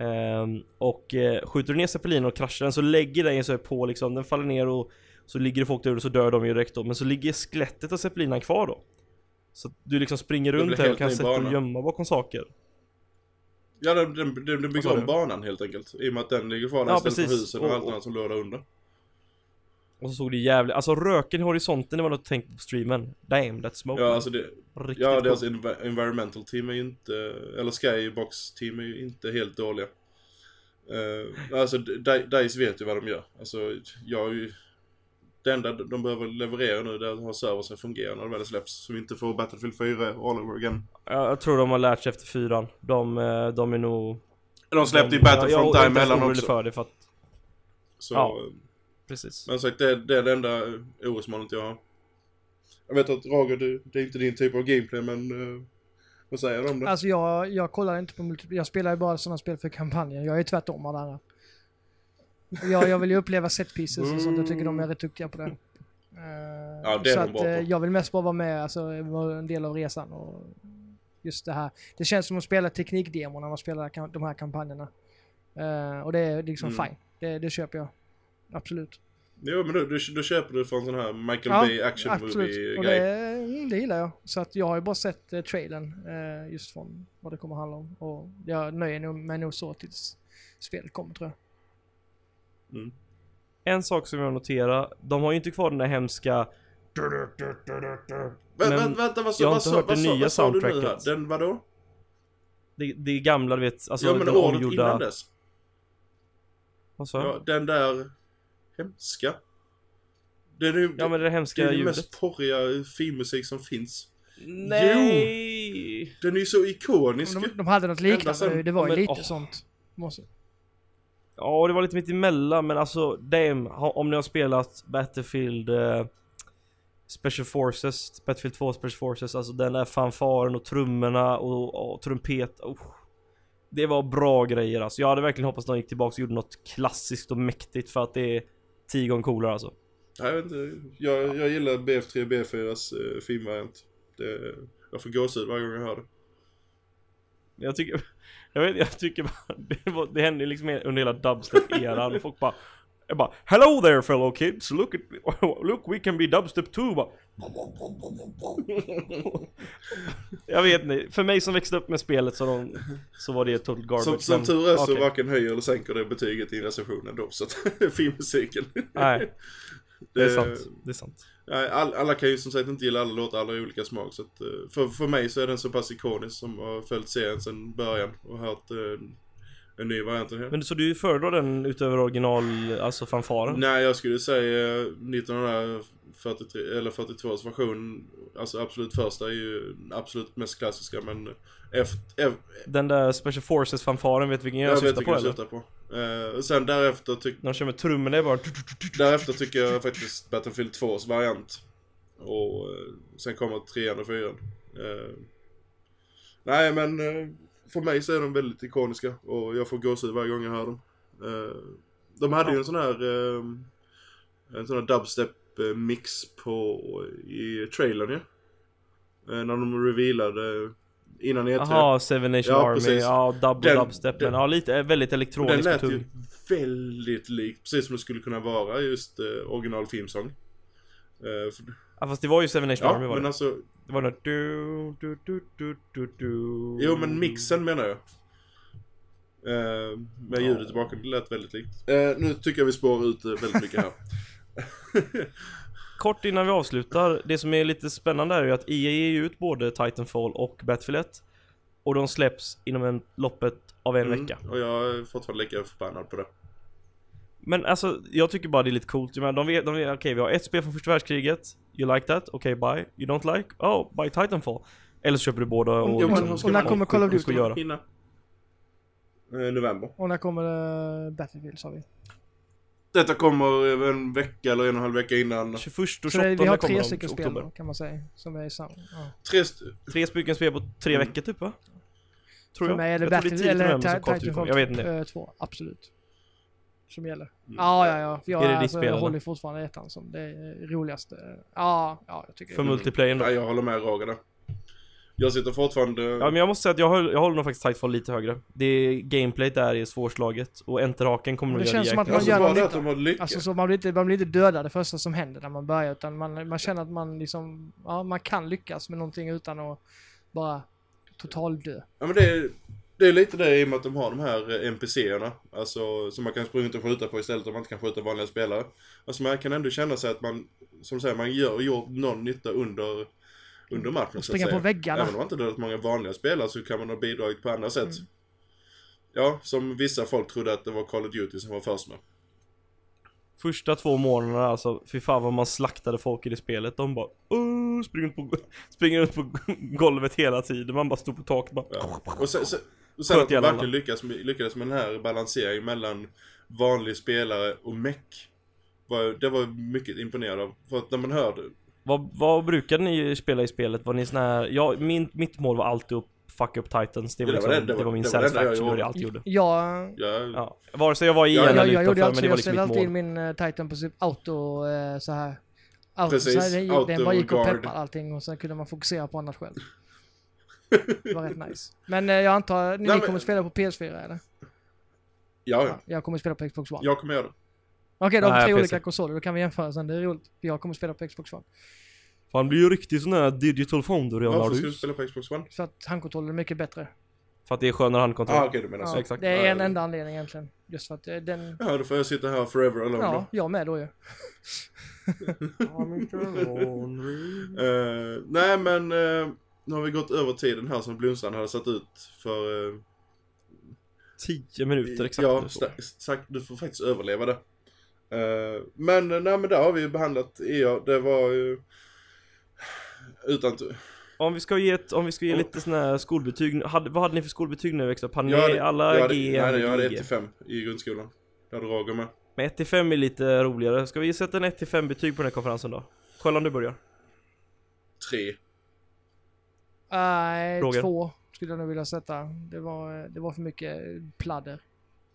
Ehm, Och eh, skjuter du ner zeppelinen och kraschar den så lägger den sig på liksom, den faller ner och så ligger det folk där och så dör de ju direkt då. Men så ligger skelettet av zeppelinan kvar då. Så att du liksom springer runt här och kan sätta och gömma bakom saker Ja, den, den, den, den bygger om banan helt enkelt. I och med att den ligger kvar där Ja, istället för husen och, Och- allt annat som låg där under. Och så såg det jävligt, alltså röken i horisonten det var något jag tänkte på streamen Damn that smoke Ja, alltså det, Riktigt ja, deras env- environmental team är ju inte, eller Skybox team är ju inte helt dåliga. Uh, alltså Dice vet ju vad de gör. Alltså, jag är ju... Det enda de behöver leverera nu det är att ha servern fungerar när det väl släpps. Så vi inte får Battlefield 4 all over again. Ja, jag tror de har lärt sig efter fyran De, eh, de är nog De släppte ju Battlefront jag, jag är inte ens däremellan orolig också. för det för att, Så, Ja. precis Men sagt, det, det är det enda orosmolnet jag har. Jag vet att Roger, det, det är inte din typ av gameplay men... Vad säger du om det? Alltså jag, jag kollar inte på multiplayer. Jag spelar ju bara sådana spel för kampanjen. Jag är tvärtom av det andra. Jag, jag vill ju uppleva set pieces och sånt. Jag tycker de är rätt duktiga på det. Eh, Ja, det är så de att eh, jag vill mest bara vara med, alltså vara en del av resan och just det här. Det känns som att spela teknikdemo när man spelar de här kampanjerna. Eh, och det är liksom Mm. fine. Det, det köper jag. Absolut. Jo men då, då, då köper du från sån här Michael Ja, Bay action Absolut. movie Och grej. det, mm, det gillar jag. Så att jag har ju bara sett eh, trailern eh, just från vad det kommer handla om. Och jag nöjer mig nog så tills spelet kommer tror jag. Mm. En sak som jag noterar, de har ju inte kvar den där hemska Men vä, vänta vad sa, jag har vad inte sa, hört vad det nya vad här? soundtracket. Den vadå? det, det gamla du vet, alltså ja men den året omgjorda... innan dess. Vad sa jag? Ja, den där hemska. Det är ju Ja men det det hemska är den ljudet. mest porriga filmmusik som finns. Nej! Den är ju så ikonisk. De, de hade något liknande, sen- det var ju men- lite åh. sånt. Måste. Ja, det var lite mitt emellan men alltså damn, om ni har spelat Battlefield eh, Special Forces, Battlefield 2 Special Forces, alltså den där fanfaren och trummorna och, och trumpet, oh. Det var bra grejer alltså. Jag hade verkligen hoppats att de gick tillbaka och gjorde något klassiskt och mäktigt för att det är tio gånger coolare alltså. Jag, vet inte, jag, jag gillar BF3 och B4s eh, filmvariant. Det, jag får gåshud varje gång jag hör det. Jag tycker, jag vet, jag tycker bara, det, var, det hände liksom under hela dubstep-eran och folk bara jag bara Hello there fellow kids, look at, look we can be dubstep too bara. Jag vet inte, för mig som växte upp med spelet så, de, så var det total garbage Som, som tur är så okej. varken höjer eller sänker det betyget i recensionen då, så att filmmusiken. Nej, det är sant, det är sant all, alla kan ju som sagt inte gilla alla låtar, alla har olika smak. Så att, eh, för, för mig så är den så pass ikonisk som har följt serien sedan början och hört eh, en ny variant den. Men så du föredrar den utöver original, alltså fanfaren? Nej, jag skulle säga eh, 1943 eller 42 version, alltså absolut första är ju absolut mest klassiska men efter, Den där Special Forces fanfaren, vet du vilken jag, jag vet syftar på vilken du eller? syftar på. Eh, sen därefter, tyck, När de kör med trummorna, är bara därefter tycker jag faktiskt Battlefield 2s variant. Och eh, sen kommer trean och fyran. Eh, nej men för mig så är de väldigt ikoniska och jag får gåshud varje gång jag hör dem. Eh, de hade ju en sån här eh, en sån här dubstep eh, mix på i trailern ju. Eh, när de revealade innan E E3. Jaha, Seven Nation Ja, Army, precis. ja dub Den- dubstep den- men ja lite, väldigt Och den lät ju tung väldigt likt, precis som det skulle kunna vara just eh, original filmsång. Eh, för, Ja fast det var ju Seven Nation Army ja, var men det alltså, Det var något du, du, du, du, du, du. jo men mixen menar jag. Eh, med ljudet i bakgrunden, det lät väldigt likt. Eh, nu tycker jag vi spårar ut eh, väldigt mycket här. Kort innan vi avslutar, det som är lite spännande är ju att EA ger ut både Titanfall och Battlefield 1 Och de släpps inom en loppet av en Mm, vecka Och jag är fortfarande lika förbannad på det. Men alltså, jag tycker bara det är lite coolt, jag menar, de vet, de vet okej vi har ett spel från första världskriget You like that? Okej, buy You don't like? Oh, buy Titanfall Eller så köper du båda och, liksom- och när kommer Call of Duty? göra? Hinna. Eh, november. Och när kommer uh, Battlefield sa vi? Detta kommer en vecka eller en och en halv vecka innan. 21 och 28 Så det, vi har kommer tre stycken spel då, kan man säga. Som är i samma. Ja. Tre st- Tre stycken spel på tre Mm. veckor typ va? Tror För jag. mig är det jag Battlefield 10 eller kommer. Titanfall Jag vet inte. eh, 2, absolut. Som gäller. Mm. Ja, ja, ja. Jag, Är det ditt alltså, spel, jag håller fortfarande ettan som det roligaste. Ja, ja, jag tycker För det. multiplayer då. Ja, jag håller med Roger där. Jag sitter fortfarande... Ja men jag måste säga att jag håller, jag håller nog faktiskt Titanfall lite högre. Det är, gameplayet där är svårslaget och enterhaken kommer nog det göra känns som att man alltså gör bara det att de har lyckats. Alltså så man blir, inte, man blir inte dödad det första som händer när man börjar utan man, man känner att man liksom, ja man kan lyckas med någonting utan att bara totaldö. Ja men det är, det är lite det i och med att de har de här eh, NPCerna. Alltså som man kan springa ut och skjuta på istället om man inte kan skjuta vanliga spelare. Alltså man kan ändå känna sig att man, som säger, man gör gjort någon nytta under, under matchen så att Springa säga. på väggarna. Även om man inte dödat många vanliga spelare så kan man ha bidragit på andra sätt. Mm. Ja, som vissa folk trodde att det var Call of Duty som var först med. Första två månaderna alltså, fy fan vad man slaktade folk i det spelet. De bara Åh, springer ut på, springer ut på golvet hela tiden. Man bara stod på taket bara Ja. Och sen, sen, och sen att de verkligen lyckas med, lyckades med den här balanseringen mellan vanlig spelare och meck. Det var mycket imponerad av. För att när man hörde Vad, vad brukade ni spela i spelet? Var ni sån här, ja, min, mitt mål var alltid att fucka upp Titans. Det var, Ja, det var liksom, det- var min det var jag satisfaction, det jag gjorde. alltid gjorde. Ja, Ja, Ja, vare sig jag var i Ja, en jag, eller jag utanför, alltså, men det var jag liksom ställde mitt alltid mål. in min eh, Titan på typ auto eh, så här Allt, Precis, så här, den, gick- den auto bara gick och peppade allting och sen kunde man fokusera på annat själv. Det var rätt nice. Men eh, jag antar, ni Nej, men- kommer spela på PS4 eller? Ja, ja. Jag kommer spela på Xbox One. Jag kommer göra det. Okej, då har vi Nej, tre olika konsoler, då kan vi jämföra sen. Det är roligt. Jag kommer spela på Xbox One. Han blir ju riktigt sån här digital founder redan Varför ska du spela på Xbox One? För att handkontrollen är mycket bättre. För att det är skönare handkontroll. Ah, okej du menar Ja, så. exakt. Det är en Ja, enda anledning egentligen. Just för att eh, den... Ja, då får jag sitta här forever alone Ja, jag med då ju. Eh, nej men, eh, nu har vi gått över tiden här som Blomstrand hade satt ut för... eh, 10 minuter exakt ja, sagt, du får faktiskt överleva det. Eh, men, eh, nej men där har vi ju behandlat EA, det var ju... Utan... t- Om vi ska ge, ett, om vi ska ge lite sån här skolbetyg, hade, vad hade ni för skolbetyg när ni växte upp? Hade Jag ni alla jag hade, G? nej, jag hade G? 1-5 i grundskolan. Det hade Roger med. Men 1 till 5 är lite roligare. Ska vi sätta en 1 till 5 betyg på den här konferensen då? Sköllan du börjar. 3. Nej, Roger? två skulle jag nog vilja sätta. Det var, det var för mycket pladder.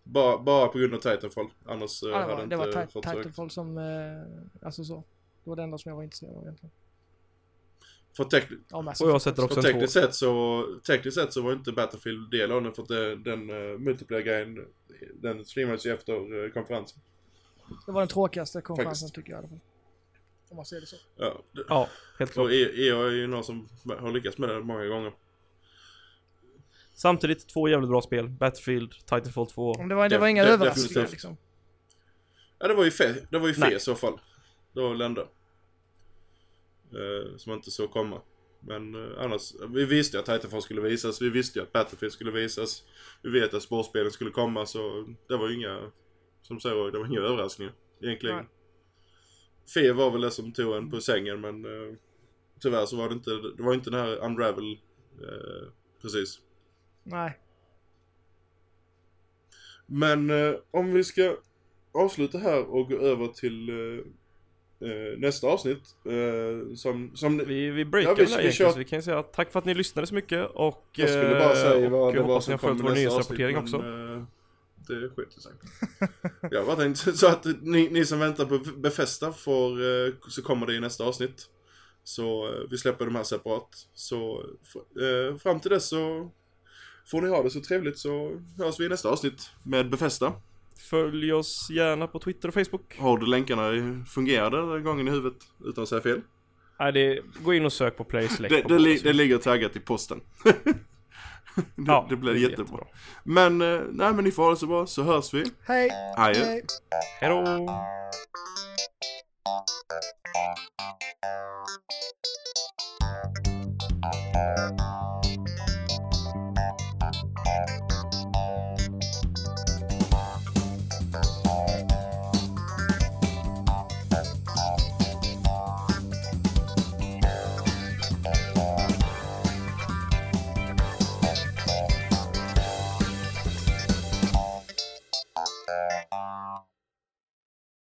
Bara, bara på grund av Titanfall. Annars eh, Ja, det hade var, inte det var fått. Titanfall som, eh, alltså så. Det var det enda som jag var intresserad av egentligen. För tekniskt, Ja, Och jag sätter också för en 2. tekniskt sett så, tekniskt sett så var inte Battlefield del av den för att det, den uh, multiplayer-grejen, den streamades ju efter eh, konferensen. Det var den tråkigaste konferensen Faktiskt. tycker jag i alla fall. Om man ser det så. Ja, det, Ja, helt klart. och E- EA är ju någon som har lyckats med det många gånger. Samtidigt två jävligt bra spel. Battlefield, Titanfall 2. Men det var, det var inga överraskningar definitivt. liksom. Ja, det var ju fe, det var ju fe i så fall. Det var väl ändå. Eh, som man inte såg komma. Men eh, annars, vi visste ju att Titanfall skulle visas, vi visste ju att Battlefield skulle visas. Vi vet att sportspelen skulle komma så det var ju inga, som säger det var inga överraskningar egentligen. Nej. Fe var väl det som tog en på sängen men eh, tyvärr så var det inte, det var inte den här Unravel eh, precis. Nej. Men eh, om vi ska avsluta här och gå över till eh, eh, nästa avsnitt. Eh, som, som Vi, vi breakar Ja, vi- vi kör- så vi kan ju säga tack för att ni lyssnade så mycket och... jag skulle bara säga eh, vad och det var hoppas ni som har följt kom nästa avsnitt. Men, också. Det skiter sig. Jag bara tänkte så att ni, ni som väntar på Befästa får, eh, så kommer det i nästa avsnitt. Så eh, vi släpper de här separat. Så eh, fram till dess så får ni ha det så trevligt så hörs vi i nästa avsnitt med Befästa. Följ oss gärna på Twitter och Facebook. Har du länkarna fungerade den gången i huvudet utan att säga fel? Nej, det, gå in och sök på Play Select Det, det, li, det ligger taggat i posten. det, Ja, det blir är jättebra. Men, eh, nej men ni får ha det så bra så hörs vi. Hej! Adjö. Hej! Hejdå! Thank